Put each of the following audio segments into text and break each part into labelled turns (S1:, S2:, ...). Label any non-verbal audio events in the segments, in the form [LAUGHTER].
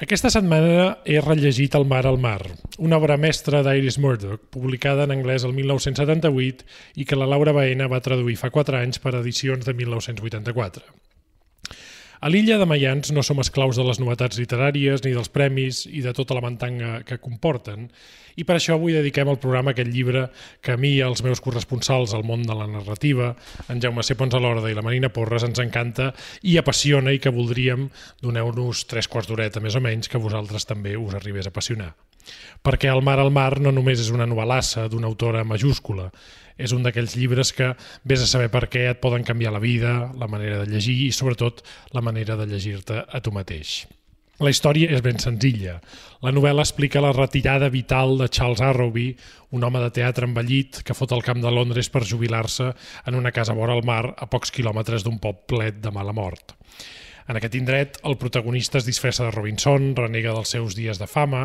S1: Aquesta setmana he rellegit El mar al mar, una obra mestra d'Iris Murdoch, publicada en anglès el 1978 i que la Laura Baena va traduir fa 4 anys per edicions de 1984. A l'illa de Mayans no som esclaus de les novetats literàries ni dels premis i de tota la mantanga que comporten, i per això avui dediquem al programa aquest llibre que a mi i als meus corresponsals al món de la narrativa, en Jaume C. Pons Alorda i la Marina Porres, ens encanta i apassiona i que voldríem, doneu-nos tres quarts d'horeta més o menys, que vosaltres també us arribés a apassionar. Perquè El mar al mar no només és una novel·lassa d'una autora majúscula, és un d'aquells llibres que vés a saber per què et poden canviar la vida, la manera de llegir i sobretot la manera de llegir-te a tu mateix. La història és ben senzilla. La novel·la explica la retirada vital de Charles Arrowby, un home de teatre envellit que fot el camp de Londres per jubilar-se en una casa vora el mar a pocs quilòmetres d'un poblet de mala mort. En aquest indret, el protagonista es disfressa de Robinson, renega dels seus dies de fama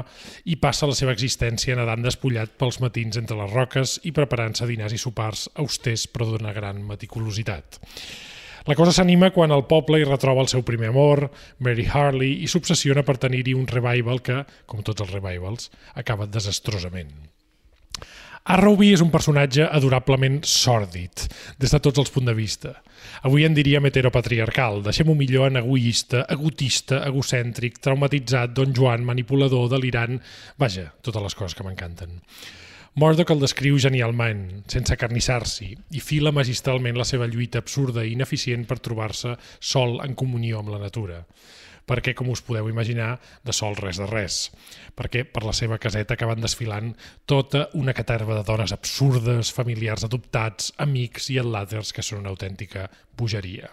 S1: i passa la seva existència nedant despullat pels matins entre les roques i preparant-se dinars i sopars austers però d'una gran meticulositat. La cosa s'anima quan el poble hi retroba el seu primer amor, Mary Harley, i s'obsessiona per tenir-hi un revival que, com tots els revivals, acaba desastrosament. Arrowby és un personatge adorablement sòrdid, des de tots els punts de vista. Avui en diríem heteropatriarcal, deixem-ho millor en egoista, egotista, egocèntric, traumatitzat, don Joan, manipulador, delirant... Vaja, totes les coses que m'encanten. Murdoch el descriu genialment, sense carnissar-s'hi, i fila magistralment la seva lluita absurda i ineficient per trobar-se sol en comunió amb la natura perquè, com us podeu imaginar, de sol res de res. Perquè per la seva caseta acaben desfilant tota una caterva de dones absurdes, familiars adoptats, amics i enlàters que són una autèntica bogeria.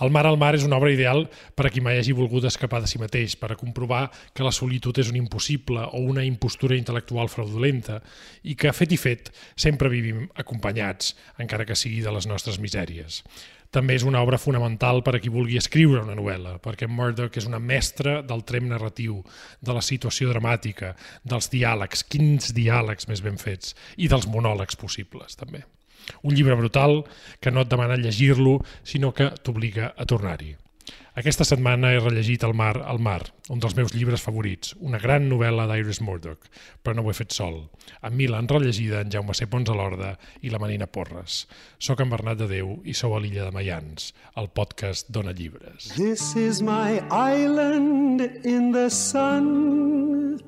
S1: El mar al mar és una obra ideal per a qui mai hagi volgut escapar de si mateix, per a comprovar que la solitud és un impossible o una impostura intel·lectual fraudulenta i que, fet i fet, sempre vivim acompanyats, encara que sigui de les nostres misèries també és una obra fonamental per a qui vulgui escriure una novel·la, perquè Murdoch és una mestra del trem narratiu, de la situació dramàtica, dels diàlegs, quins diàlegs més ben fets, i dels monòlegs possibles, també. Un llibre brutal que no et demana llegir-lo, sinó que t'obliga a tornar-hi. Aquesta setmana he rellegit El mar al mar, un dels meus llibres favorits, una gran novel·la d'Iris Murdoch, però no ho he fet sol. Amb mi l'han rellegida en Jaume C. Pons a l'Orda i la Marina Porres. Soc en Bernat de Déu i sou a l'illa de Mayans, el podcast Dona Llibres.
S2: This is my island in the sun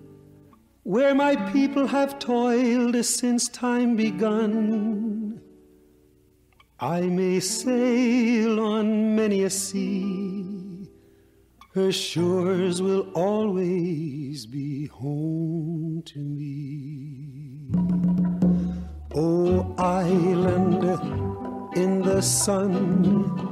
S2: Where my people have toiled since time begun I may sail on many a sea, her shores will always be home to me. Oh, island in the sun,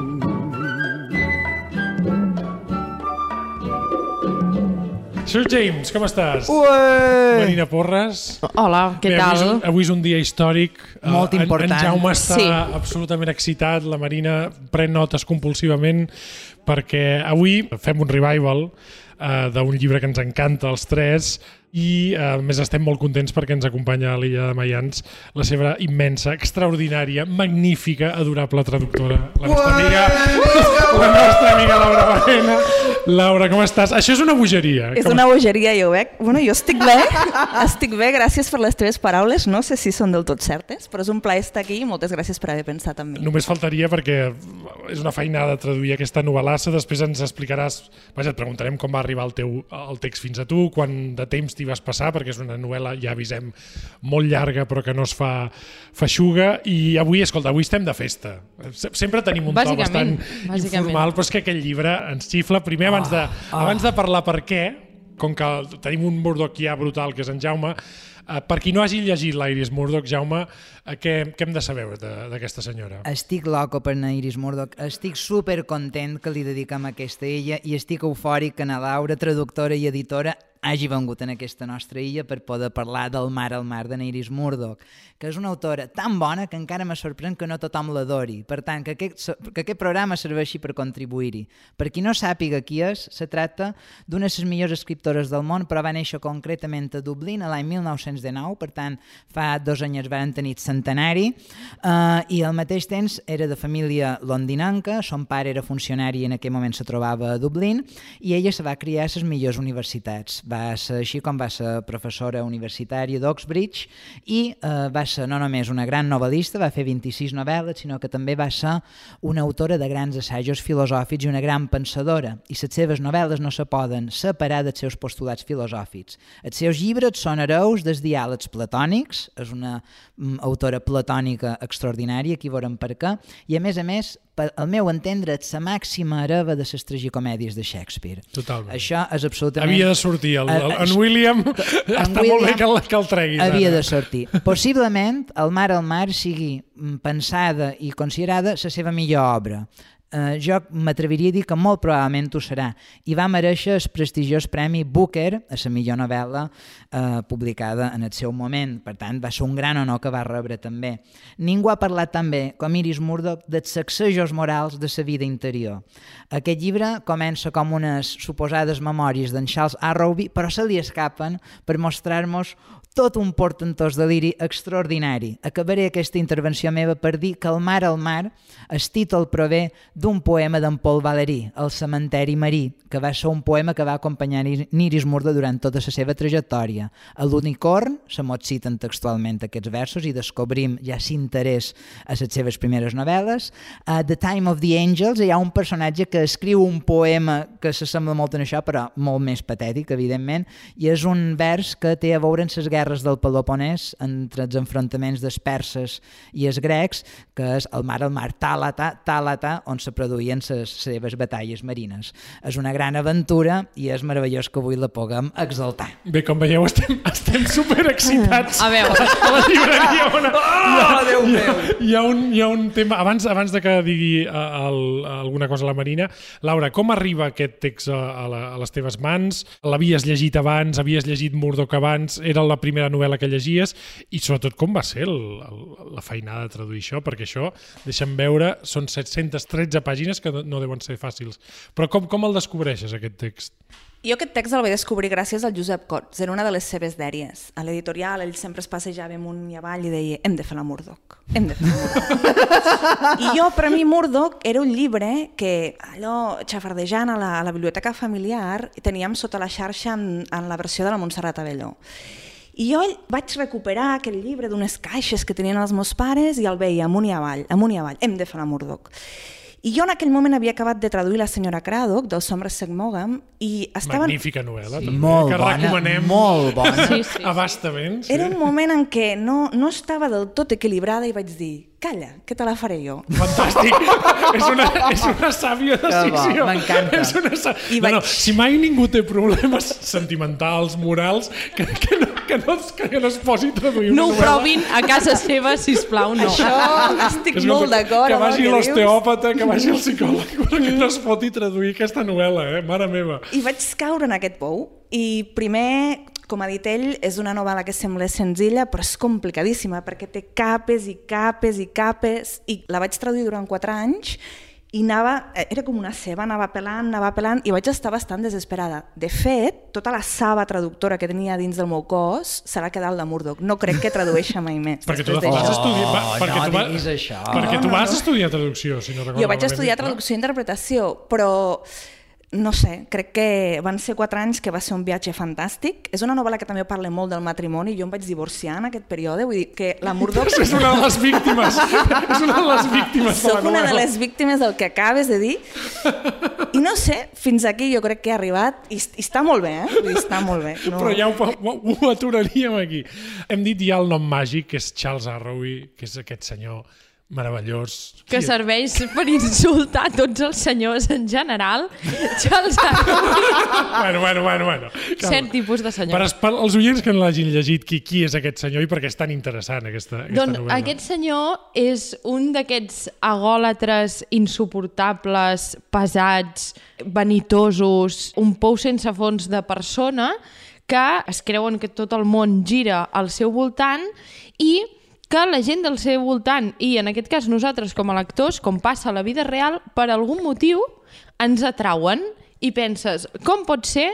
S1: Sir James, com estàs?
S3: Ué!
S1: Marina Porres.
S3: Hola, què
S1: Bé,
S3: tal?
S1: Avui és, un, avui és un dia històric.
S3: Molt
S1: Eh, en-
S3: important.
S1: En, Jaume està
S3: Sí.
S1: absolutament excitat, la Marina pren notes compulsivament, perquè avui fem un revival eh, d'un llibre que ens encanta als tres i a més estem molt contents perquè ens acompanya a l'illa de Mayans la seva immensa, extraordinària, magnífica, adorable traductora, la nostra amiga, la nostra amiga Laura Baena. Laura, com estàs? Això és una bogeria.
S4: És
S1: com...
S4: una bogeria, jo veig. Bueno, jo estic bé, [LAUGHS] estic bé, gràcies per les teves paraules. No sé si són del tot certes, però és un plaer estar aquí i moltes gràcies per haver pensat en mi.
S1: Només faltaria perquè és una feinada traduir aquesta novel·lassa, després ens explicaràs, vaja, et preguntarem com va arribar el teu el text fins a tu, quan de temps t'hi vas passar, perquè és una novel·la, ja avisem, molt llarga però que no es fa feixuga i avui, escolta, avui estem de festa. Se- Sempre tenim un to bastant informal, però és que aquest llibre ens xifla. Primer, abans de, abans de parlar per què, com que tenim un Murdochià brutal que és en Jaume, eh, per qui no hagi llegit l'Iris Murdoch, Jaume, què, què hem de saber d'aquesta senyora?
S3: Estic loco per na Iris Murdoch, estic super content que li dediquem aquesta a ella i estic eufòric que na Laura, traductora i editora, hagi vengut en aquesta nostra illa per poder parlar del mar al mar de Iris Murdoch, que és una autora tan bona que encara me sorprèn que no tothom l'adori. Per tant, que aquest, que aquest programa serveixi per contribuir-hi. Per qui no sàpiga qui és, se tracta d'una de les millors escriptores del món, però va néixer concretament a Dublín l'any 1919, per tant, fa dos anys van tenir centenari, eh, i al mateix temps era de família londinenca, son pare era funcionari i en aquell moment se trobava a Dublín, i ella se va criar a les millors universitats. Va ser així com va ser professora universitària d'Oxbridge i eh, va ser no només una gran novel·lista, va fer 26 novel·les, sinó que també va ser una autora de grans assajos filosòfics i una gran pensadora, i les seves novel·les no se poden separar dels seus postulats filosòfics. Els seus llibres són hereus dels diàlegs platònics, és una mm, autora platònica extraordinària, aquí veurem per què, i a més a més, al meu entendre, és la màxima hereva de les tragicomèdies de Shakespeare.
S1: Totalment.
S3: Això és absolutament...
S1: Havia de sortir. El, el, en William en [LAUGHS] està William molt bé que el, que el treguis.
S3: Havia
S1: ara.
S3: de sortir. Possiblement, El mar al mar sigui pensada i considerada la seva millor obra eh, jo m'atreviria a dir que molt probablement ho serà. I va mereixer el prestigiós Premi Booker a la millor novel·la eh, publicada en el seu moment. Per tant va ser un gran honor que va rebre també. Ningú ha parlat tan bé com Iris Murdoch dels sacsejos morals de la vida interior. Aquest llibre comença com unes suposades memòries d'en Charles Arrowby però se li escapen per mostrar-nos tot un portentós deliri extraordinari. Acabaré aquesta intervenció meva per dir que el mar al mar, el títol prové d'un poema d'en Paul Valéry, El cementeri marí, que va ser un poema que va acompanyar Niris Murdo durant tota la seva trajectòria. A l'unicorn, se mot citen textualment aquests versos i descobrim ja s'interès a les seves primeres novel·les. A The Time of the Angels hi ha un personatge que escriu un poema que s'assembla molt en això, però molt més patètic, evidentment, i és un vers que té a veure amb les guerres guerres del Peloponès entre els enfrontaments dels perses i els grecs, que és el mar al mar Tàlata, Tàlata, on se produïen les seves batalles marines. És una gran aventura i és meravellós que avui la puguem exaltar.
S1: Bé, com veieu, estem, estem superexcitats.
S5: A veure.
S1: A [LAUGHS] la llibreria on...
S3: Oh, Déu
S1: hi, ha,
S3: meu!
S1: hi, ha un, hi ha un tema... Abans, abans de que digui uh, el, alguna cosa a la Marina, Laura, com arriba aquest text a, a, la, a les teves mans? L'havies llegit abans? Havies llegit Murdoch abans? Era la primera novel·la que llegies? I sobretot, com va ser el, el, la feinada de traduir això? Perquè això, deixa'm veure, són 713 pàgines que no, deuen ser fàcils. Però com, com el descobreixes, aquest text?
S4: Jo aquest text el vaig descobrir gràcies al Josep Cots, era una de les seves dèries. A l'editorial ell sempre es passejava amunt i avall i deia hem de fer la Murdoch, hem de fer la Murdoch. [LAUGHS] I jo, per a mi, Murdoch era un llibre que allò, xafardejant a la, a la biblioteca familiar, teníem sota la xarxa en, en la versió de la Montserrat Avelló. I jo vaig recuperar aquell llibre d'unes caixes que tenien els meus pares i el veia amunt i avall, amunt i avall, hem de fer la Murdoch. I jo en aquell moment havia acabat de traduir La senyora Craddock, del Somerset Maugham, i estava...
S1: Magnífica novel·la,
S3: Sí,
S1: també,
S3: molt
S1: que
S3: bona,
S1: recomanem
S3: molt bona. [LAUGHS]
S5: Sí, sí.
S1: abastament. Sí.
S4: Era un moment en què no, no estava del tot equilibrada i vaig dir, calla, que te la faré jo.
S1: Fantàstic. [LAUGHS] és, una, és una sàvia decisió.
S3: m'encanta.
S1: És una sà...
S4: I
S1: no, no,
S4: vaig-
S1: si mai ningú té problemes sentimentals, morals, que, que, no, que, no, que no es posi a traduir
S5: No ho
S1: novel·la.
S5: provin a casa seva, sisplau, no.
S4: Això estic
S1: És
S4: molt d'acord
S1: Que vagi l'osteòpata, que vagi el psicòleg, però que no es pot traduir aquesta novel·la, eh? Mare meva.
S4: I vaig caure en aquest pou i primer, com ha dit ell, és una novel·la que sembla senzilla però és complicadíssima perquè té capes i capes i capes i la vaig traduir durant quatre anys i anava, eh, era com una ceba, anava pelant, anava pelant i vaig estar bastant desesperada. De fet, tota la saba traductora que tenia dins del meu cos se l'ha quedat la Murdoch. No crec que tradueixi mai més. [LAUGHS]
S1: Perquè tu vas estudiar... Va,
S3: Oh,
S1: perquè
S3: no
S1: tu vas,
S3: això.
S1: Perquè tu
S4: No, no,
S1: vas
S4: no.
S1: estudiar traducció, si no recordo
S4: Jo vaig
S1: malament,
S4: estudiar traducció i interpretació, però no sé, crec que van ser quatre anys que va ser un viatge fantàstic. És una novel·la que també parla molt del matrimoni. Jo em vaig divorciar en aquest període, vull dir que la Murdoch...
S1: És una de les víctimes. [LAUGHS] és una de les víctimes de la
S4: Soc una de les víctimes del que acabes de dir. I no sé, fins aquí jo crec que he arribat i, i està molt bé, eh? Vull dir, està molt bé. No...
S1: Però ja ho, ho, ho aturaríem aquí. Hem dit ja el nom màgic, que és Charles Arrowy, que és aquest senyor meravellós.
S5: que serveix per insultar tots els senyors en general. Charles Arrowy. [LAUGHS]
S1: bueno, bueno, bueno, bueno. Calma.
S5: Cert tipus de senyor.
S1: Per, per als oients que no l'hagin llegit, qui, qui és aquest senyor i per què és tan interessant aquesta, aquesta
S5: Doncs
S1: novel·la?
S5: aquest senyor és un d'aquests agòlatres insuportables, pesats, vanitosos, un pou sense fons de persona que es creuen que tot el món gira al seu voltant i que la gent del seu voltant, i en aquest cas nosaltres com a lectors, com passa a la vida real, per algun motiu ens atrauen i penses, com pot ser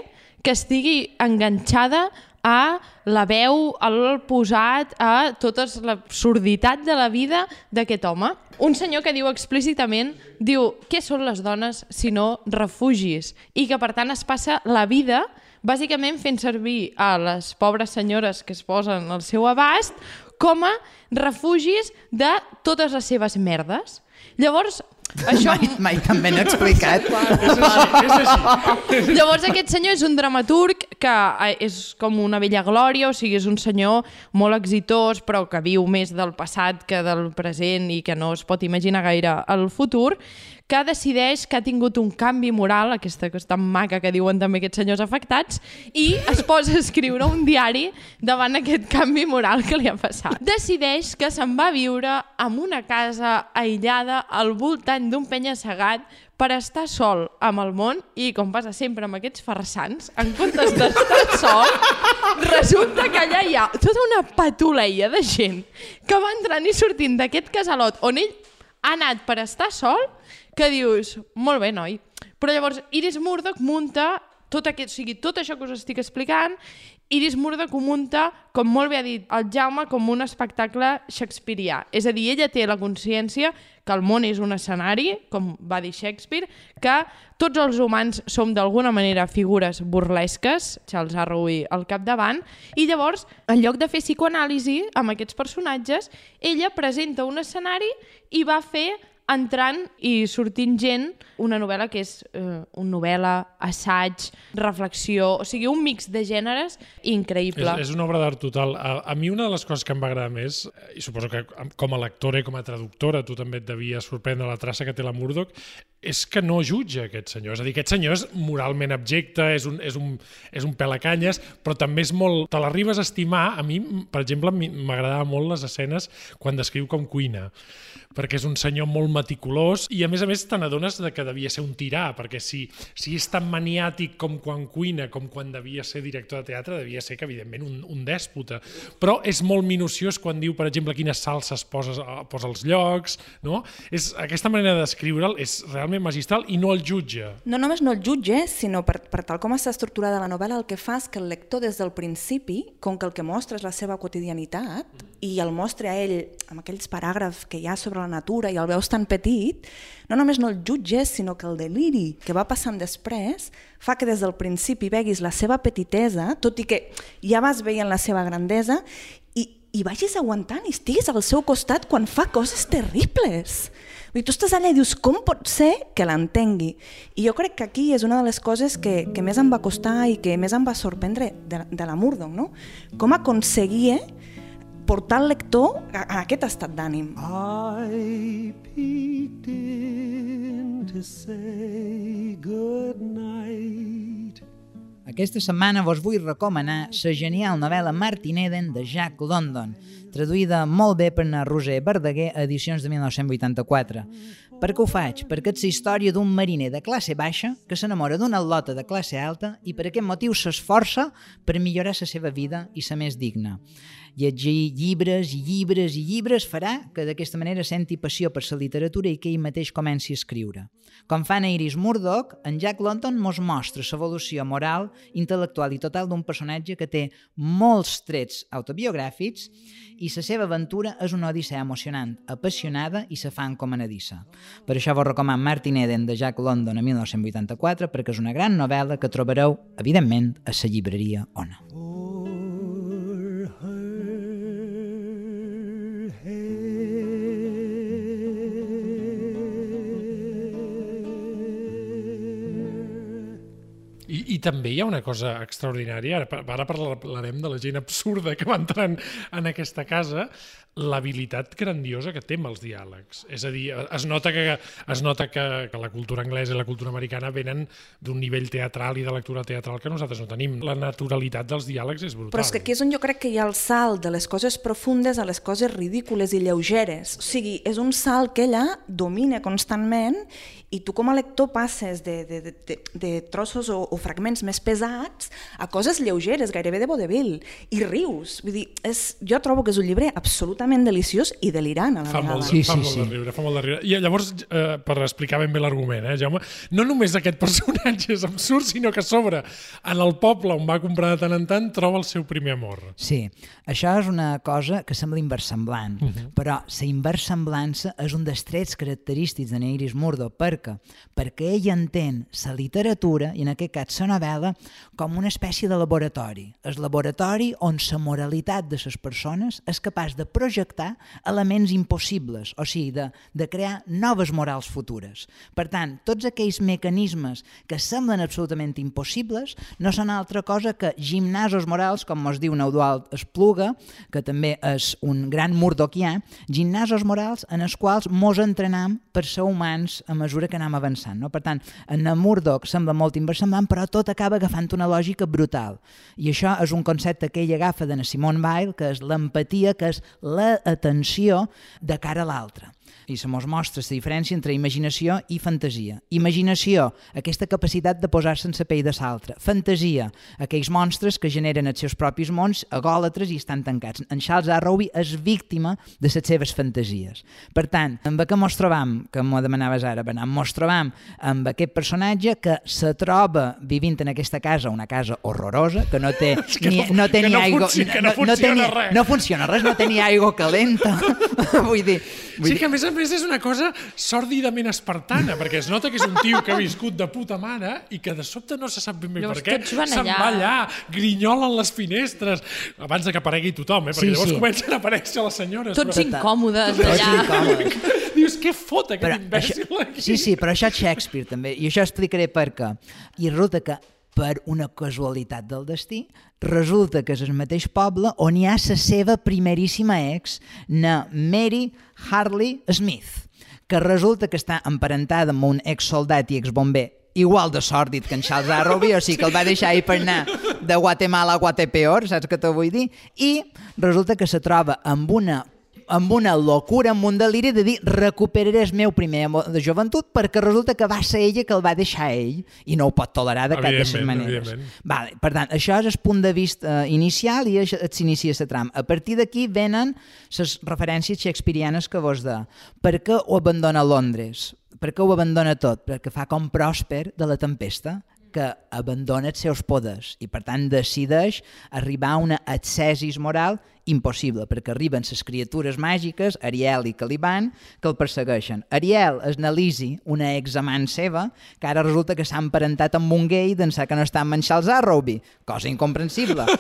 S5: que estigui enganxada a la veu, al posat, a tota l'absurditat de la vida d'aquest home. Un senyor que diu explícitament, diu, què són les dones si no refugis? I que per tant es passa la vida bàsicament fent servir a les pobres senyores que es posen al seu abast com a refugis de totes les seves merdes. Llavors, això...
S3: Mai, mai tan ben explicat. [LAUGHS]
S1: És així, és així.
S5: Llavors aquest senyor és un dramaturg que eh, és com una vella glòria, o sigui, és un senyor molt exitós, però que viu més del passat que del present i que no es pot imaginar gaire el futur, que decideix que ha tingut un canvi moral, aquesta que és tan maca que diuen també aquests senyors afectats, i es posa a escriure un diari davant aquest canvi moral que li ha passat. Decideix que se'n va viure en una casa aïllada al voltant d'un penya-segat per estar sol amb el món i, com passa sempre amb aquests farsants, en comptes d'estar sol, resulta que allà hi ha tota una patuleia de gent que va entrant i sortint d'aquest casalot on ell ha anat per estar sol, que dius, molt bé, noi. Però llavors Iris Murdoch munta tot, aquest, o sigui, tot això que us estic explicant, Iris Murdoch ho munta, com molt bé ha dit el Jaume, com un espectacle shakespearià. És a dir, ella té la consciència que el món és un escenari, com va dir Shakespeare, que tots els humans som d'alguna manera figures burlesques, Charles Arrowy al capdavant, i llavors, en lloc de fer psicoanàlisi amb aquests personatges, ella presenta un escenari i va fer entrant i sortint gent una novel·la que és eh, una novel·la, assaig, reflexió, o sigui, un mix de gèneres increïble.
S1: És, és una obra d'art total. A, a mi una de les coses que em va agradar més, i suposo que com a lectora i com a traductora tu també et devia sorprendre la traça que té la Murdoch, és que no jutja aquest senyor. És a dir, aquest senyor és moralment abjecte, és un, és un, és un pelacanyes, però també és molt... Te l'arribes a estimar. A mi, per exemple, m'agradava molt les escenes quan descriu com cuina perquè és un senyor molt meticulós i a més a més te n'adones de que devia ser un tirà, perquè si, si és tan maniàtic com quan cuina, com quan devia ser director de teatre, devia ser que evidentment un, un dèspota. Però és molt minuciós quan diu, per exemple, quines salses poses, eh, posa als llocs, no? És, aquesta manera d'escriure'l és realment magistral i no el jutja.
S4: No només no el jutge, sinó per, per tal com està estructurada la novel·la, el que fa és que el lector des del principi, com que el que mostra és la seva quotidianitat, i el mostra a ell amb aquells paràgrafs que hi ha sobre la natura i el veus tan petit, no només no el jutges, sinó que el deliri que va passant després fa que des del principi veguis la seva petitesa, tot i que ja vas veient la seva grandesa, i, i vagis aguantant i estiguis al seu costat quan fa coses terribles. Vull dir, tu estàs allà i dius, com pot ser que l'entengui? I jo crec que aquí és una de les coses que, que més em va costar i que més em va sorprendre de, de la Murdoch, no? Com aconseguia portar el lector a, a aquest estat d'ànim.
S2: I in to say good night.
S3: Aquesta setmana vos vull recomanar la genial novel·la Martin Eden de Jack London, traduïda molt bé per na Roser Verdaguer a edicions de 1984. Per què ho faig? Perquè és la història d'un mariner de classe baixa que s'enamora d'una lota de classe alta i per aquest motiu s'esforça per millorar la seva vida i ser més digna. Llegir llibres i llibres i llibres farà que d'aquesta manera senti passió per la literatura i que ell mateix comenci a escriure. Com fan a Iris Murdoch, en Jack London mos mostra l'evolució moral, intel·lectual i total d'un personatge que té molts trets autobiogràfics i la seva aventura és una odissea emocionant, apassionada i se fa encomanadissa. Per això vos recomano Martin Eden de Jack London a 1984 perquè és una gran novel·la que trobareu, evidentment, a la llibreria Ona.
S2: For
S1: I, també hi ha una cosa extraordinària, ara, ara parlarem de la gent absurda que va entrant en aquesta casa. l'habilitat grandiosa que té amb els diàlegs. És a dir, es nota que, es nota que, que la cultura anglesa i la cultura americana venen d'un nivell teatral i de lectura teatral que nosaltres no tenim. La naturalitat dels diàlegs és brutal.
S4: Però és que aquí és on jo crec que hi ha el salt de les coses profundes a les coses ridícules i lleugeres. O sigui, és un salt que ella domina constantment i tu com a lector passes de, de, de, de, de trossos o, o fragments més pesats a coses lleugeres, gairebé de vodevil, i rius. Vull dir, és, jo trobo que és un llibre absolutament deliciós i delirant a la
S1: Fa
S4: vegada.
S1: molt,
S3: Sí,
S1: fa
S3: sí,
S1: molt
S3: sí.
S1: de riure, fa molt de riure. I llavors, eh, per explicar ben bé l'argument, eh, Jaume, no només aquest [LAUGHS] personatge és absurd, sinó que a sobre, en el poble on va comprar de tant en tant, troba el seu primer amor.
S3: Sí, això és una cosa que sembla inversemblant, uh -huh. però la inversemblança és un dels trets característics de Neiris Murdo, perquè, perquè ell entén la literatura, i en aquest cas la novel·la, com una espècie de laboratori. El laboratori on la moralitat de les persones és capaç de projectar elements impossibles, o sigui, de, de crear noves morals futures. Per tant, tots aquells mecanismes que semblen absolutament impossibles no són altra cosa que gimnasos morals, com mos diu Neuduald Espluga, que també és un gran murdoquià, gimnasos morals en els quals mos entrenam per ser humans a mesura que anem avançant. No? Per tant, en Murdoch sembla molt inversemblant, però tot acaba agafant una lògica brutal. I això és un concepte que ell agafa de Simone Weil, que és l'empatia, que és l'atenció de cara a l'altre i se mos mostra la diferència entre imaginació i fantasia. Imaginació, aquesta capacitat de posar-se en la pell de l'altre. Fantasia, aquells monstres que generen els seus propis mons, agòlatres i estan tancats. En Charles Arrowy és víctima de les seves fantasies. Per tant, amb què mos trobam, que m'ho demanaves ara, Benan, mos trobam amb aquest personatge que se troba vivint en aquesta casa, una casa horrorosa, que no té [LAUGHS]
S1: que
S3: ni,
S1: no-
S3: no té ni
S1: no
S3: aigua...
S1: no funciona
S3: ni-
S1: res.
S3: No funciona res, no té ni aigua calenta. [LAUGHS] vull dir, vull
S1: Sí que a més a més és una cosa sòrdidament espartana, perquè es nota que és un tio que ha viscut de puta mare i que de sobte no se sap ben bé
S5: Llavors
S1: per què.
S5: tots van
S1: Se'n
S5: allà.
S1: va allà, grinyolen les finestres, abans de que aparegui tothom, eh? perquè
S3: Sí,
S1: llavors
S3: sí.
S1: comencen a aparèixer les senyores.
S5: Tots
S1: però...
S5: incòmodes
S3: Tots
S5: allà.
S3: incòmodes. [LAUGHS]
S1: Dius, què fot aquest
S3: Però
S1: imbècil
S3: això,
S1: aquí?
S3: sí, sí, però això és Shakespeare també, i això explicaré per què. I resulta que per una casualitat del destí, resulta que és el mateix poble on hi ha la seva primeríssima ex, na Mary Harley Smith, que resulta que està emparentada amb un ex-soldat i ex-bomber igual de sòrdid que en Charles Arroby, o sigui que el va deixar ahir per anar de Guatemala a Guatepeor, saps què t'ho vull dir? I resulta que se troba amb una amb una locura, amb un deliri de dir recuperaré el meu primer amor de joventut perquè resulta que va ser ella que el va deixar ell i no ho pot tolerar de cap de les maneres. Vale, per tant, això és el punt de vista eh, inicial i et s'inicia la trama. A partir d'aquí venen les referències shakespearianes que vos de per què ho abandona Londres? Per què ho abandona tot? Perquè fa com Pròsper de la tempesta, que abandona els seus poders i per tant decideix arribar a una accessis moral impossible, perquè arriben les criatures màgiques, Ariel i Caliban, que el persegueixen. Ariel és na Lizzie, una examant seva, que ara resulta que s'ha emparentat amb un gay d'ençà que no està amb en Charles Arrowby, cosa incomprensible. [LAUGHS]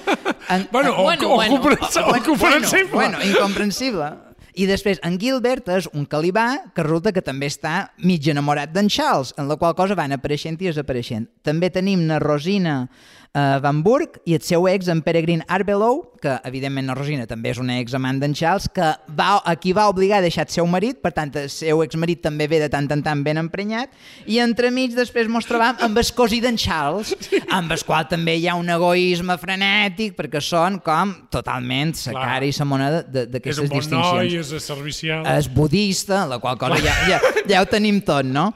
S3: En,
S1: Bueno, o,
S5: Bueno,
S1: o,
S5: bueno.
S1: o comprensible.
S3: Bueno, bueno, incomprensible. I després, en Gilbert és un calibà que resulta que també està mig enamorat d'en Charles, en la qual cosa van apareixent i desapareixent. També tenim na Rosina uh, Van Burg i el seu ex, en Peregrine Arbelow, que evidentment na Rosina també és una ex amant d'en Charles, que va, a qui va obligar a deixar el seu marit, per tant el seu exmarit també ve de tant en tant ben emprenyat, i entremig després mos trobam amb el cosí d'en Charles, amb el qual també hi ha un egoisme frenètic, perquè són com totalment la cara i la moneda de-
S1: És
S3: d'aquestes
S1: un bon
S3: distincions
S1: noi, és servicial.
S3: és budista, la qual cosa ja, ja, ja ho tenim tot, no?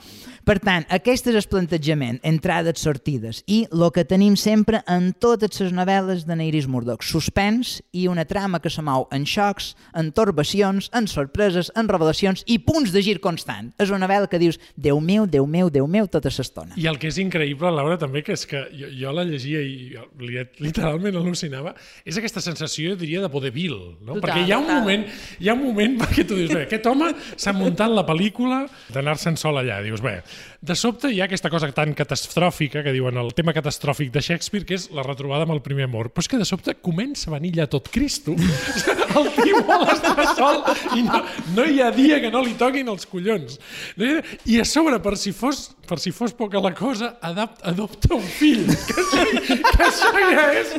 S3: Per tant, aquest és el plantejament, entrades, sortides, i el que tenim sempre en totes les novel·les de Neiris Murdoch, suspens i una trama que se mou en xocs, en torbacions, en sorpreses, en revelacions i punts de gir constant. És una novel·la que dius, Déu meu, Déu meu, Déu meu, tota l'estona.
S1: I el que és increïble, Laura, també, que és que jo, jo la llegia i li- literalment al·lucinava, és aquesta sensació, jo diria, de vodevil, no?
S5: Total,
S1: perquè hi ha un
S5: total.
S1: moment, hi ha un moment perquè tu dius, bé, aquest home s'ha muntat la pel·lícula d'anar-se'n sol allà. Dius, bé, de sobte hi ha aquesta cosa tan catastròfica que diuen el tema catastròfic de Shakespeare, que és la retrobada amb el primer amor. Però és que de sobte comença a venir ja tot Cristo. [LAUGHS] El tio vol estar sol i no, no hi ha dia que no li toquin els collons. I a sobre, per si fos, per si fos poca la cosa, adapt, adopta un fill. Que això, que això ja és...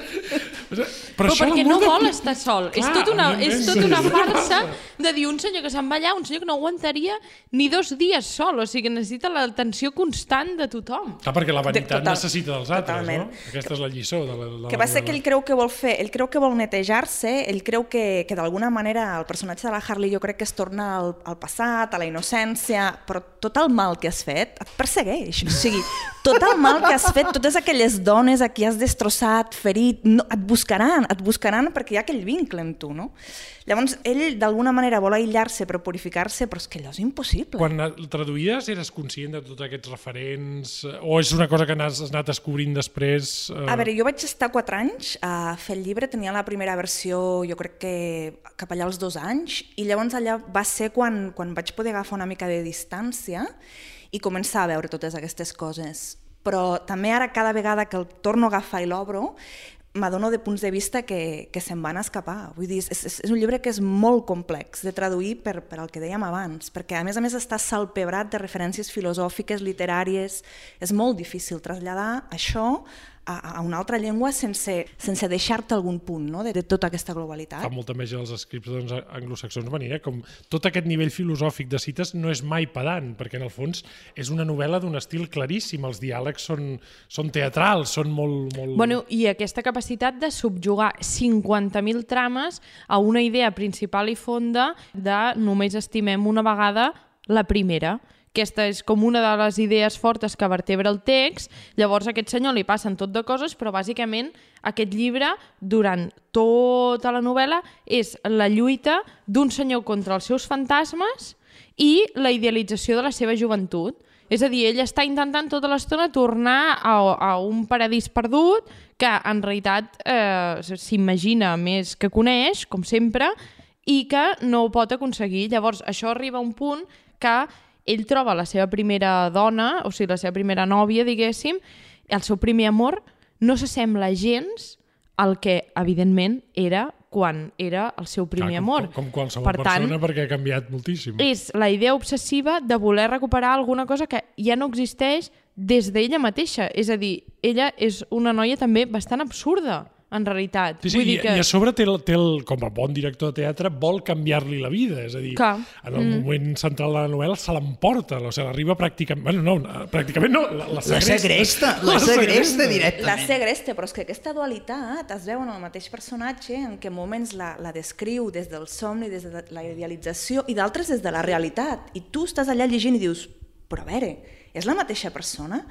S1: Però
S5: Però, perquè no vol estar sol. és
S1: Clar,
S5: tot una,
S1: mi
S5: és tot una [LAUGHS]
S1: és
S5: farsa de dir un senyor que se'n va allà, un senyor que no aguantaria ni dos dies sol, o sigui, que necessita l'atenció constant de tothom.
S1: Clar, perquè la vanitat
S4: total-
S1: necessita dels altres,
S4: totalment.
S1: no? Aquesta és la lliçó de la, de
S4: que
S1: la
S4: va ser que
S1: novel·la.
S4: ell creu que vol fer, ell creu que vol netejar-se, ell creu que, que d'alguna manera el personatge de la Harley jo crec que es torna al, al passat, a la innocència, però tot el mal que has fet et persegueix. O sigui, tot el mal que has fet, totes aquelles dones a qui has destrossat, ferit, no, et buscaran, et buscaran perquè hi ha aquell vincle amb tu, no? Llavors, ell d'alguna manera vol aïllar-se per purificar-se, però és que allò és impossible.
S1: Quan el traduïes eres conscient de tots aquests referents o és una cosa que has, anat descobrint després? eh?
S4: A veure, jo vaig estar quatre anys a fer el llibre, tenia la primera versió jo crec que cap allà als dos anys, i llavors allà va ser quan, quan vaig poder agafar una mica de distància i començar a veure totes aquestes coses. Però també ara cada vegada que el torno a agafar i l'obro, m'adono de punts de vista que, que se'n van escapar. Vull dir, és, és, és un llibre que és molt complex de traduir per, per al que dèiem abans, perquè a més a més està salpebrat de referències filosòfiques, literàries, és molt difícil traslladar això a, a una altra llengua sense, sense deixar-te algun punt no? de, de tota aquesta globalitat.
S1: Fa molta enveja dels escrits doncs, anglosaxons venir, eh? com tot aquest nivell filosòfic de cites no és mai pedant, perquè en el fons és una novel·la d'un estil claríssim, els diàlegs són, són teatrals, són molt... molt...
S5: Bueno, i aquesta capacitat de subjugar 50.000 trames a una idea principal i fonda de només estimem una vegada la primera. Aquesta és com una de les idees fortes que vertebra el text. Llavors a aquest senyor li passen tot de coses, però bàsicament aquest llibre, durant tota la novel·la, és la lluita d'un senyor contra els seus fantasmes i la idealització de la seva joventut. És a dir, ell està intentant tota l'estona tornar a, a un paradís perdut que en realitat eh, s'imagina més que coneix, com sempre, i que no ho pot aconseguir. Llavors, això arriba a un punt que ell troba la seva primera dona, o sigui, la seva primera nòvia, diguéssim, el seu primer amor no s'assembla gens al que, evidentment, era quan era el seu primer
S1: Clar, com,
S5: amor.
S1: Com, com qualsevol
S5: per tant,
S1: persona, perquè ha canviat moltíssim.
S5: és la idea obsessiva de voler recuperar alguna cosa que ja no existeix des d'ella mateixa. És a dir, ella és una noia també bastant absurda, en realitat.
S1: Sí, sí,
S5: Vull dir
S1: i,
S5: que...
S1: i a sobre té, el, té el, com a bon director de teatre vol canviar-li la vida, és a dir,
S5: Clar.
S1: en el mm. moment central de la novel·la se l'emporta, o sigui, arriba pràcticament, bueno, no, pràcticament no, la, la
S3: La segresta, [LAUGHS] la segresta
S4: La
S3: directament.
S4: segresta, però és que aquesta dualitat es veu en el mateix personatge en què moments la, la descriu des del somni, des de la idealització i d'altres des de la realitat. I tu estàs allà llegint i dius, però a veure, és la mateixa persona?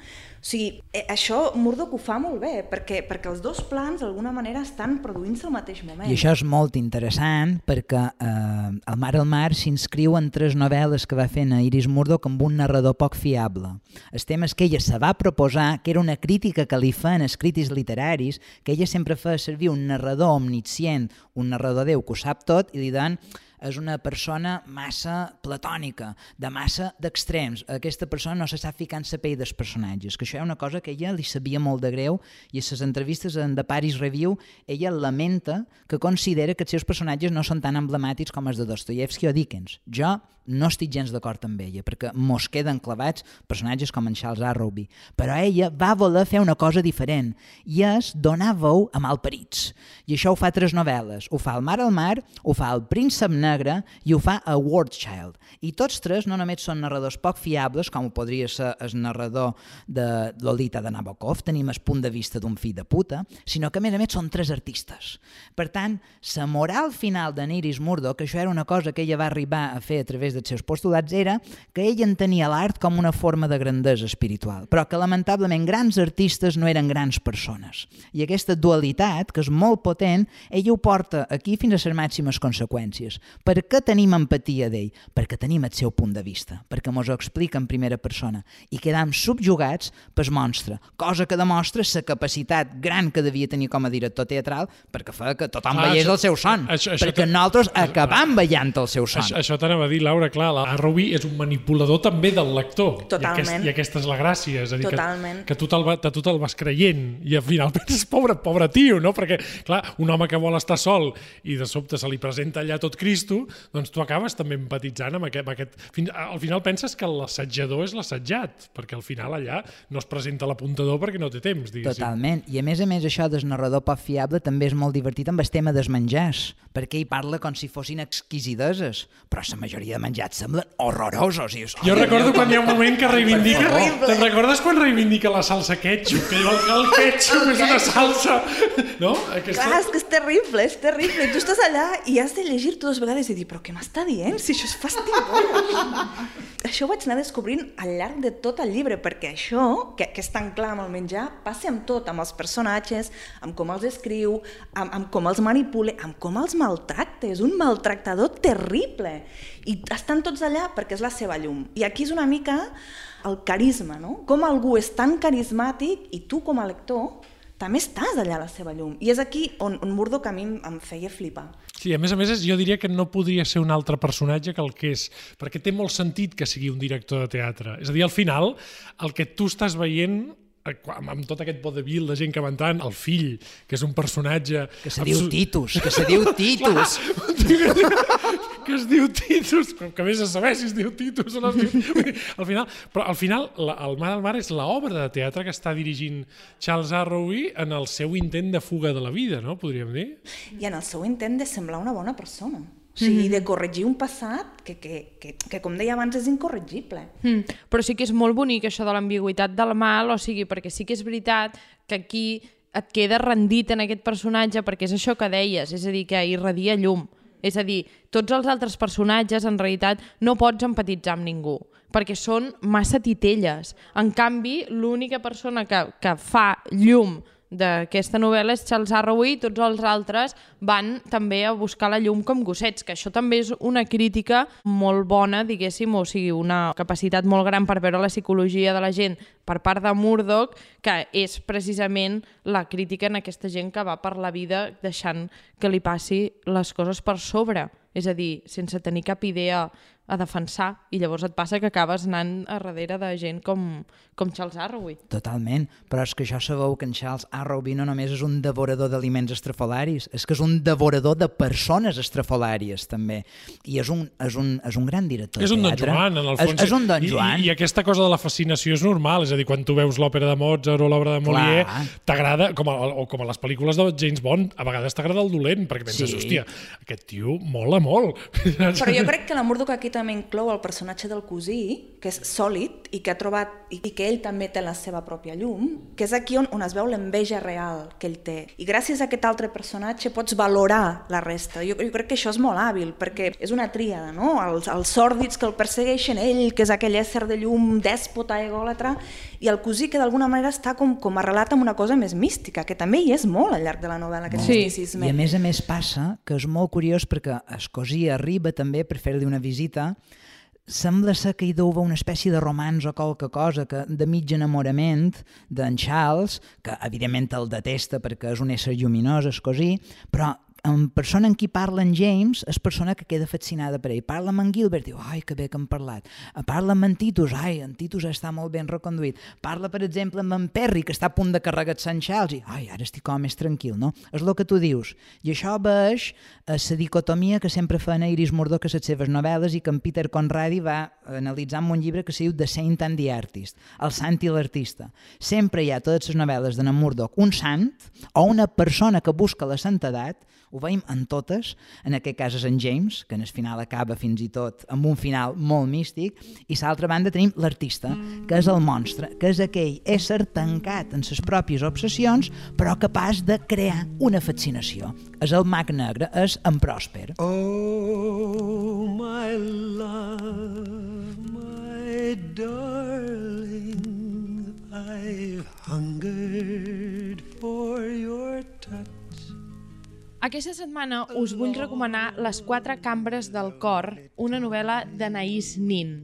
S4: O sigui, eh, això Murdoch ho fa molt bé, perquè, perquè els dos plans d'alguna manera estan produint-se al mateix moment.
S3: I això és molt interessant perquè eh, El mar al mar s'inscriu en tres novel·les que va fer a Iris Murdoch amb un narrador poc fiable. El tema és que ella se va proposar, que era una crítica que li feien els crítics literaris, que ella sempre fa servir un narrador omniscient, un narrador Déu que ho sap tot, i li dan és una persona massa platònica, de massa d'extrems. Aquesta persona no se sap ficar en la pell dels personatges, que això és una cosa que ella li sabia molt de greu i a les entrevistes en The Paris Review ella lamenta que considera que els seus personatges no són tan emblemàtics com els de Dostoyevsky o Dickens. Jo no estic gens d'acord amb ella, perquè mos queden clavats personatges com en Charles Arrowby. Però ella va voler fer una cosa diferent, i és donar veu a malparits. I això ho fa tres novel·les. Ho fa al Mar al Mar, ho fa al Príncep Negre i ho fa a Wardchild. I tots tres no només són narradors poc fiables, com ho podria ser el narrador de Lolita de Nabokov, tenim el punt de vista d'un fill de puta, sinó que a més a més són tres artistes. Per tant, la moral final de Iris Murdoch, que això era una cosa que ella va arribar a fer a través dels seus postulats, era que ella entenia l'art com una forma de grandesa espiritual, però que lamentablement grans artistes no eren grans persones. I aquesta dualitat, que és molt potent, ella ho porta aquí fins a les màximes conseqüències. Per què tenim empatia d'ell? Perquè tenim el seu punt de vista, perquè mos ho explica en primera persona i quedam subjugats pel monstre, cosa que demostra la capacitat gran que devia tenir com a director teatral perquè fa que tothom
S1: Clar,
S3: veiés
S1: això-
S3: el seu son,
S1: això- això
S3: perquè nosaltres acabam veient el seu son.
S1: Això, això t'anava a dir, Laura, clar, la Arrowby és un manipulador també del lector.
S4: Totalment.
S1: I, aquest, I aquesta és la gràcia, és a dir,
S4: Totalment.
S1: que, que tu te'l va, te- tu te'l vas creient i al final [LAUGHS] penses, pobre, pobre tio, no? Perquè, clar, un home que vol estar sol i de sobte se li presenta allà tot Cristo doncs tu acabes també empatitzant amb aquest... Amb aquest fins, al final penses que l'assetjador és l'assetjat, perquè al final allà no es presenta l'apuntador perquè no té temps, diguéssim.
S3: Totalment. I a més a més això del narrador poc fiable també és molt divertit amb el tema dels menjars, perquè ell parla com si fossin exquisideses, però la majoria de menjats semblen horrorosos. I dius,
S1: Jo recordo quan hi ha un moment que reivindica... Te'n recordes quan reivindica la salsa ketchup? Que el, el ketchup és una salsa... No? Aquesta...
S4: Clar, és que és terrible, és terrible. I tu estàs allà i has de llegir dues vegades i dir, però què m'està dient? Si això és fastigós. [LAUGHS] això ho vaig anar descobrint al llarg de tot el llibre, perquè això, que, que és tan clar amb el menjar, passa amb tot, amb els personatges, amb com els escriu, amb, amb com els manipula, amb com els maltracta. És un maltractador terrible. I estan tots allà perquè és la seva llum. I aquí és una mica el carisma, no? Com algú és tan carismàtic i tu com a lector també estàs allà a la seva llum. I és aquí on, on Murdoch a mi em, em feia flipar.
S1: Sí, a més a més, jo diria que no podria ser un altre personatge que el que és, perquè té molt sentit que sigui un director de teatre. És a dir, al final, el que tu estàs veient eh, amb amb tot aquest vodevil de gent que va entrant, el fill, que és un personatge...
S3: Que se diu Titus, que se diu [LAUGHS] Titus.
S1: Que es diu Titus, però que vés a saber si es diu Titus o no es diu... [LAUGHS] Dir, Al final, però al final, la, el Mar al Mar és l'obra de teatre que està dirigint Charles Arrowy en el seu intent de fuga de la vida, no? Podríem dir.
S4: I en el seu intent de semblar una bona persona. O sigui, de corregir un passat que, que, que, que com deia abans, és incorregible.
S5: Mm. Però sí que és molt bonic això de l'ambigüitat del mal, o sigui, perquè sí que és veritat que aquí et queda rendit en aquest personatge perquè és això que deies, és a dir, que irradia llum. És a dir, tots els altres personatges, en realitat, no pots empatitzar amb ningú, perquè són massa titelles. En canvi, l'única persona que, que fa llum d'aquesta novel·la és Charles Arrowy i tots els altres van també a buscar la llum com gossets, que això també és una crítica molt bona, diguéssim, o sigui, una capacitat molt gran per veure la psicologia de la gent per part de Murdoch, que és precisament la crítica en aquesta gent que va per la vida deixant que li passi les coses per sobre, és a dir, sense tenir cap idea a defensar, i llavors et passa que acabes anant a darrere de gent com, com Charles Arrowy.
S3: Totalment, però és que això sabeu que en Charles Arrowby no només és un devorador d'aliments estrafolaris, és que és un devorador de persones estrafolàries, també. I és un, és un, és un gran director
S1: És un Don. Joan, en el fons.
S3: És, és un Don Joan.
S1: I, I, aquesta cosa de la fascinació és normal, és a dir, quan tu veus l'òpera de Mozart o l'obra de Molière, t'agrada, com a, o com a les pel·lícules de James Bond, a vegades t'agrada el dolent, perquè penses,
S3: Sí.
S1: hòstia, aquest tio mola molt.
S4: Però jo crec que la Murdoch aquí també inclou el personatge del cosí, que és sòlid i que ha trobat i que ell també té la seva pròpia llum, que és aquí on, on es veu l'enveja real que ell té. I gràcies a aquest altre personatge pots valorar la resta. Jo, jo crec que això és molt hàbil, perquè és una tríada, no? Els, els sòrdids que el persegueixen, ell, que és aquell ésser de llum dèspota, egòlatra, i el cosí que d'alguna manera està com, com arrelat amb una cosa més mística, que també hi és molt al llarg de la novel·la, aquest
S5: Sí.
S4: misticisme.
S3: I a més a més passa que és molt curiós perquè Escosí arriba també per fer-li una visita sembla ser que hi deu una espècie de romans o qualque cosa que de mig enamorament d'en Charles, que evidentment el detesta perquè és un ésser lluminós, Escosí, però en persona en qui parla en James és persona que queda fascinada per ell. Parla amb en Gilbert, diu, ai, que bé que hem parlat. Parla amb en Titus, ai, en Titus està molt ben reconduït. Parla, per exemple, amb en Perry, que està a punt de carregar Sant Charles, i, ai, ara estic com més tranquil, no? És el que tu dius. I això veix a la dicotomia que sempre fa en Iris Murdoch a les seves novel·les i que en Peter Conradi va analitzar en un llibre que se diu The Saint and the Artist, el sant i l'artista. Sempre hi ha totes les novel·les d'en Murdoch un sant o una persona que busca la santedat, ho veiem en totes, en aquest cas és en James, que en el final acaba fins i tot amb un final molt místic, i a l'altra banda tenim l'artista, que és el monstre, que és aquell ésser tancat en les pròpies obsessions, però capaç de crear una fascinació. És el mag negre, és en Pròsper.
S2: Oh, my love, my darling, I've hungered for your touch.
S5: Aquesta setmana us vull recomanar Les quatre cambres del cor, una novel·la d'Anaïs Nin.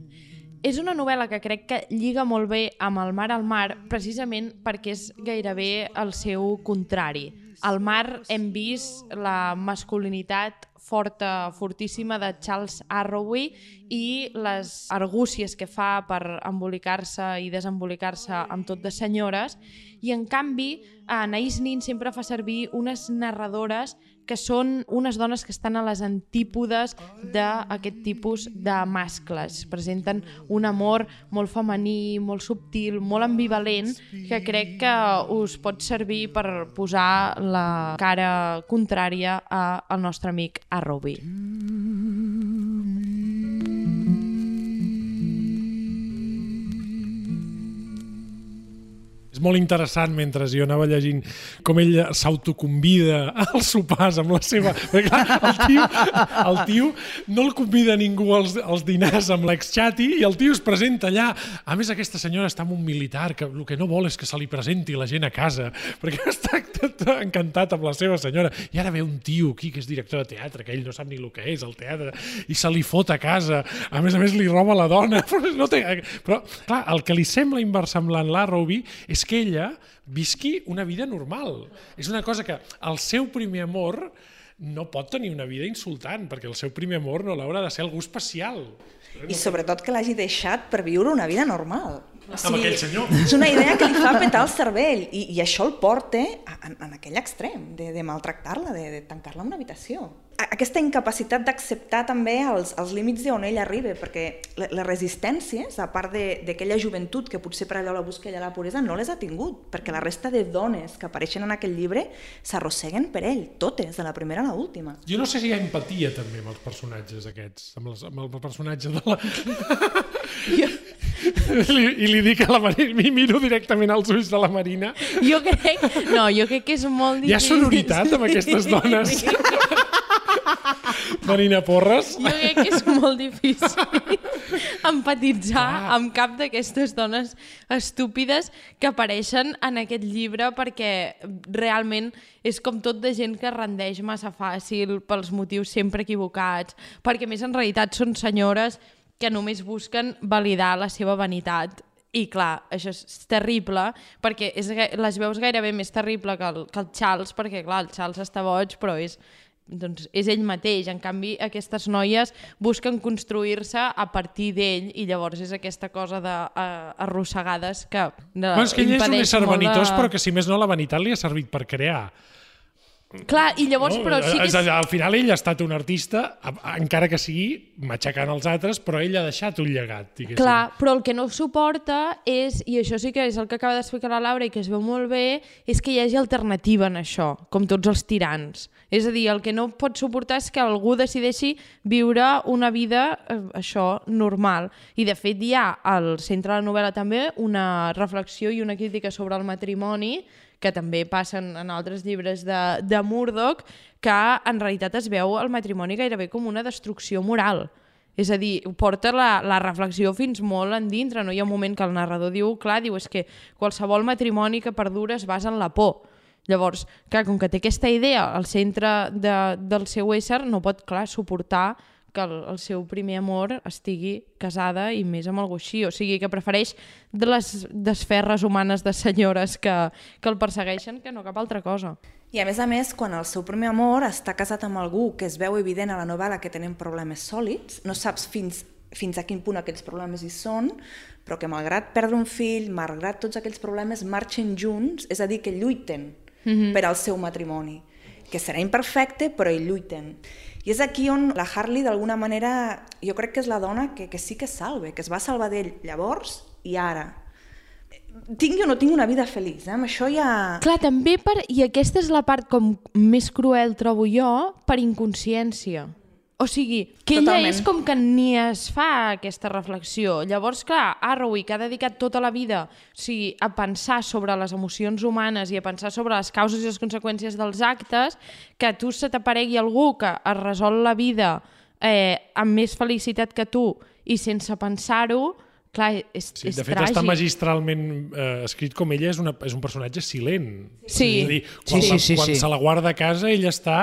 S5: És una novel·la que crec que lliga molt bé amb El mar al mar, precisament perquè és gairebé el seu contrari. Al mar hem vist la masculinitat forta, fortíssima de Charles Arroway i les argúcies que fa per embolicar-se i desembolicar-se amb tot de senyores i en canvi Anaïs Nin sempre fa servir unes narradores que són unes dones que estan a les antípodes d'aquest tipus de mascles. Presenten un amor molt femení, molt subtil, molt ambivalent, que crec que us pot servir per posar la cara contrària al nostre amic Arrobi.
S1: És molt interessant mentre jo anava llegint com ell s'autoconvida als sopars amb la seva... Perquè, clar, el, tio, el tio no el convida ningú als, als dinars amb l'ex-xati i el tio es presenta allà. A més, aquesta senyora està amb un militar que el que no vol és que se li presenti la gent a casa perquè [LAUGHS] està encantat amb la seva senyora. I ara ve un tio aquí que és director de teatre, que ell no sap ni el que és el teatre, i se li fot a casa. A més a més, li roba la dona. [LAUGHS] Però, no té... Però clar, el que li sembla inversemblant l'Arrowby és que ella visqui una vida normal. És una cosa que el seu primer amor no pot tenir una vida insultant, perquè el seu primer amor no l'haurà de ser algú especial.
S4: I sobretot que l'hagi deixat per viure una vida normal. O
S1: Amb aquell senyor.
S4: És una idea que li fa petar el cervell i, i això el porta en, en aquell extrem, de, de maltractar-la, de, de tancar-la en una habitació. A- Aquesta incapacitat d'acceptar també els, els límits d'on ell arriba, perquè le- les resistències, a part de- d'aquella joventut que potser per allò la busca ella la puresa, no les ha tingut, perquè la resta de dones que apareixen en aquell llibre s'arrosseguen per ell, totes, de la primera a l'última.
S1: Jo no sé si hi ha empatia també amb els personatges aquests, amb, els, amb el personatge de la... I, I li dic a la Marina, mi miro directament als ulls de la Marina.
S5: Jo crec, no, jo crec que és molt
S1: Hi ha
S5: difícil.
S1: sonoritat amb aquestes dones. [LAUGHS] Marina Porres.
S5: Jo crec que és molt difícil empatitzar amb cap d'aquestes dones estúpides que apareixen en aquest llibre perquè realment és com tot de gent que rendeix massa fàcil pels motius sempre equivocats, perquè més en realitat són senyores que només busquen validar la seva vanitat i clar, això és terrible perquè és, les veus gairebé més terrible que el, que el Charles, perquè clar, el Charles està boig, però és, doncs, és ell mateix. En canvi, aquestes noies busquen construir-se a partir d'ell i llavors és aquesta cosa de uh, arrossegades que de,
S1: Bueno, és que ell és un ésser vanitós,
S5: de-
S1: però que si més no la vanitat li ha servit per crear.
S5: Clar, i llavors,
S1: No?
S5: però sí que
S1: És Al final ell ha estat un artista, encara que sigui matxacant els altres, però ell ha deixat un llegat, diguéssim.
S5: Clar, però el que no suporta és, i això sí que és el que acaba d'explicar la Laura i que es veu molt bé, és que hi hagi alternativa en això, com tots els tirans. És a dir, el que no pot suportar és que algú decideixi viure una vida, eh, això, normal. I de fet hi ha al centre de la novel·la també una reflexió i una crítica sobre el matrimoni que també passen en altres llibres de, de Murdoch, que en realitat es veu el matrimoni gairebé com una destrucció moral. És a dir, porta la, la reflexió fins molt endintre. No hi ha un moment que el narrador diu, clar, diu, és que qualsevol matrimoni que perdura es basa en la por. Llavors, clar, com que té aquesta idea al centre de, del seu ésser, no pot, clar, suportar que el, el seu primer amor estigui casada i més amb algú així. O sigui, que prefereix de les desferres humanes de senyores que, que el persegueixen que no cap altra cosa.
S4: I a més a més, quan el seu primer amor està casat amb algú que es veu evident a la novel·la que tenen problemes sòlids, no saps fins, fins a quin punt aquells problemes hi són, però que malgrat perdre un fill, malgrat tots aquells problemes, marxen junts, és a dir, que lluiten mm -hmm. per al seu matrimoni, que serà imperfecte, però hi lluiten. És aquí on la Harley, d'alguna manera, jo crec que és la dona que, que sí que salve, que es va salvar d'ell llavors i ara. Tingui o no tingui una vida feliç, eh? amb això ja...
S5: Clar, també per... I aquesta és la part com més cruel, trobo jo, per inconsciència. O sigui, que ella
S4: Totalment.
S5: és com que ni es fa aquesta reflexió. Llavors, clar, Arroway, que ha dedicat tota la vida o sigui, a pensar sobre les emocions humanes i a pensar sobre les causes i les conseqüències dels actes, que tu se t'aparegui algú que es resol la vida eh, amb més felicitat que tu i sense pensar-ho, clar, és,
S1: Sí,
S5: és
S1: de fet,
S5: tràgic.
S1: està magistralment eh, escrit com ella és, una, és un personatge silent.
S5: Sí.
S1: És a dir, quan,
S3: Sí,
S1: la,
S3: sí, sí,
S1: quan
S3: sí.
S1: se la guarda a casa, ella està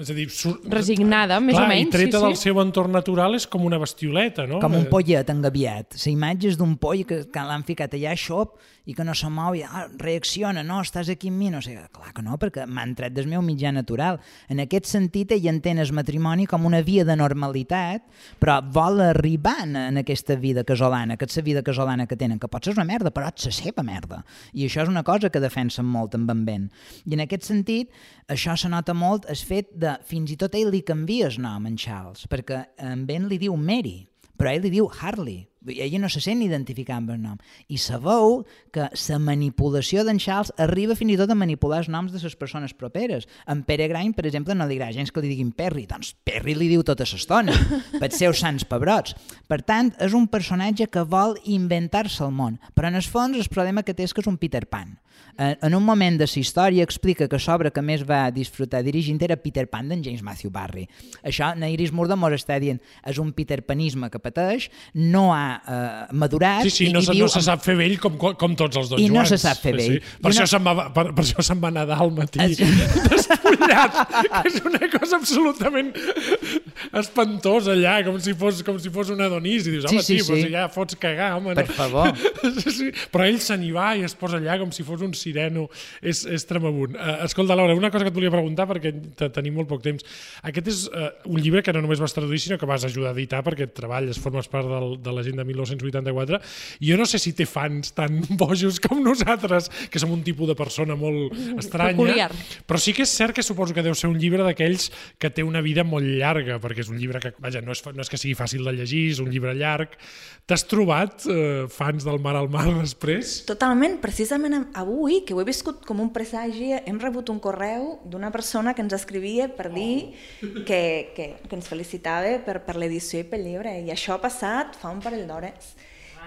S1: és a dir, sur...
S5: Resignada, més
S1: Clar,
S5: o menys,
S1: i treta
S5: sí,
S1: del
S5: sí.
S1: seu entorn natural és com una bestioleta, no?
S3: Com un
S1: Eh,
S3: pollet engaviat. La imatge és d'un poll que, que l'han ficat allà a xop i que no se mou i ah, reacciona, no, estàs aquí amb mi, no sé, clar que no, perquè m'han tret del meu mitjà natural. En aquest sentit, ell entén el matrimoni com una via de normalitat, però vol arribar en, en aquesta vida casolana, que és la vida casolana que tenen, que pot ser una merda, però és la seva merda. I això és una cosa que defensen molt en Ben. I en aquest sentit, això se nota molt el fet de, fins i tot ell li canvia el nom en Charles, perquè en Ben li diu Mary, però ell li diu Harley. Ella no se sent identificar amb el nom. I sabeu que la manipulació d'en Charles arriba fins i tot a manipular els noms de les persones properes. En Pere Grain, per exemple, no li agrada gens que li diguin Perry, doncs Perry li diu tota l'estona, [LAUGHS] pels seus sants pebrots. Per tant, és un personatge que vol inventar-se el món, però en el fons el problema que té és que és un Peter Pan. En, en un moment de la història explica que l'obra que més va disfrutar dirigint era Peter Pan d'en James Matthew Barry. Això, Nairis Murda mos està dient, és un Peter Panisme que pateix, no ha eh, madurat...
S1: Sí, sí,
S3: i,
S1: no,
S3: i
S1: se,
S3: viu
S1: no se sap fer vell com, com tots els Don
S3: I no
S1: Joans.
S3: se sap fer vell.
S1: Sí, sí. Per,
S3: I
S1: això se'n va, per, per això se'n va nedar al matí
S3: Es- [LAUGHS]
S1: despullat, que és una cosa absolutament espantosa allà, com si fos, com si fos una donís, i dius, home,
S3: Sí, sí,
S1: tio,
S3: sí.
S1: si ja fots cagar, home.
S3: Per
S1: no.
S3: favor. [LAUGHS]
S1: Sí, sí. Però ell se n'hi va i es posa allà com si fos un sireno. És, és tremabunt. Uh, escolta, Laura, una cosa que et volia preguntar, perquè te, tenim molt poc temps. Aquest és uh, un llibre que no només vas traduir, sinó que vas ajudar a editar, perquè treballes, formes part del, de la gent de 1984. I jo no sé si té fans tan [LAUGHS] bojos com nosaltres, que som un tipus de persona molt estranya.
S5: Peculiar.
S1: Però sí que és cert que suposo que deu ser un llibre d'aquells que té una vida molt llarga, perquè és un llibre que, vaja, no és, no és que sigui fàcil de llegir, és un llibre llarg. T'has trobat eh, fans del Mar al Mar després?
S4: Totalment, precisament am- avui, que ho he viscut com un presagi, hem rebut un correu d'una persona que ens escrivia per dir que, que, que ens felicitava per, per l'edició i pel llibre, i això ha passat fa un parell d'hores.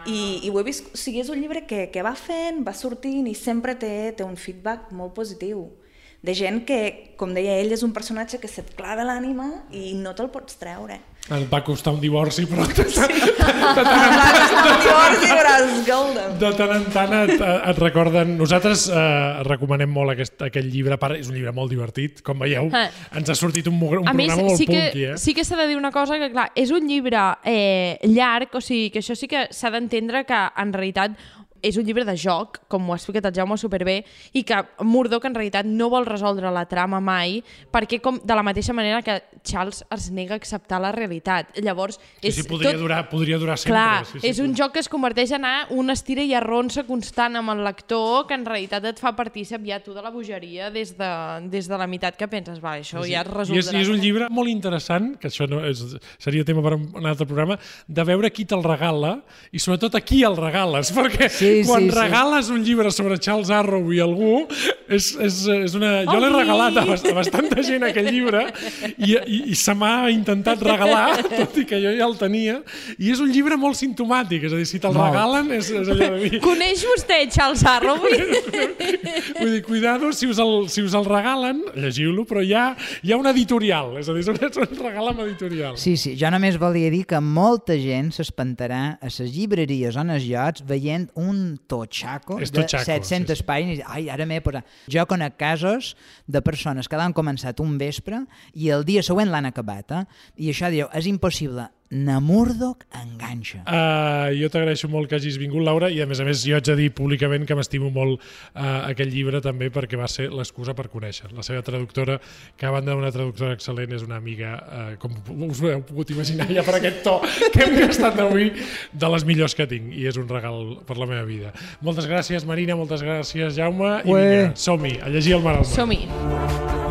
S4: I, I ho he vist, o sigui, és un llibre que, que va fent, va sortint i sempre té, té un feedback molt positiu de gent que, com deia ell, és un personatge que se't clava l'ànima i no te'l pots treure.
S1: Et va costar un divorci, però de, tant- de, tant, de tant en tant et, et recorden... Nosaltres eh, recomanem molt aquest, aquest llibre, part, és un llibre molt divertit, com veieu,
S5: Ah.
S1: ens ha sortit un, un
S5: A més,
S1: programa molt
S5: sí que,
S1: punky, eh?
S5: sí que s'ha de dir una cosa, que clar, és un llibre eh, llarg, o sigui, que això sí que s'ha d'entendre que en realitat és un llibre de joc, com ho ha explicat el Jaume superbé, i que Murdoch en realitat no vol resoldre la trama mai, perquè com de la mateixa manera que Charles es nega a acceptar la realitat. Llavors,
S1: Sí,
S5: és
S1: sí, podria,
S5: tot...
S1: durar, podria durar sempre.
S5: Clar,
S1: sí, sí,
S5: és un joc que es converteix en anar una estira i arronsa constant amb el lector que en realitat et fa partícip ja tu de la bogeria des de, des de la meitat que penses, va, això ja es
S1: I és,
S5: resoldrà.
S1: I és un llibre molt interessant, que això no és, seria tema per un altre programa, de veure qui te'l regala i sobretot a qui el regales, [LAUGHS] perquè
S3: Sí,
S1: quan
S3: sí, sí.
S1: regales un llibre sobre Charles Arrow i algú, és, és, és una... Jo l'he regalat a, bast- a bastanta gent aquest llibre i, i, i se m'ha intentat regalar, tot i que jo ja el tenia, i és un llibre molt simptomàtic, és a dir, si te'l regalen és, és allò de dir...
S5: Coneix vostè Charles Arrowy? [LAUGHS]
S1: Vull dir, cuidado, si us el, si us el regalen, llegiu-lo, però hi ha, hi ha un editorial, és a dir, és un, regal amb editorial.
S3: Sí, sí, jo només volia dir que molta gent s'espantarà a les llibreries o en els llocs veient un totxaco
S1: És
S3: de
S1: totxaco,
S3: 700
S1: sí, sí.
S3: pàgines ai, ara m'he posat... Jo conec casos de persones que l'han començat un vespre i el dia següent l'han acabat, eh? I això diu, és impossible. Na Murdoch enganxa.
S1: Uh, jo t'agraeixo molt que hagis vingut, Laura, i a més a més jo haig de dir públicament que m'estimo molt uh, aquest llibre també perquè va ser l'excusa per conèixer. La seva traductora, que a banda d'una traductora excel·lent, és una amiga, uh, com us ho heu pogut imaginar ja per aquest to que hem gastat avui, de les millors que tinc, i és un regal per la meva vida. Moltes gràcies, Marina, moltes gràcies, Jaume, i
S3: Ué.
S1: vinga, som-hi, a llegir el mar al mar.
S5: Som-hi.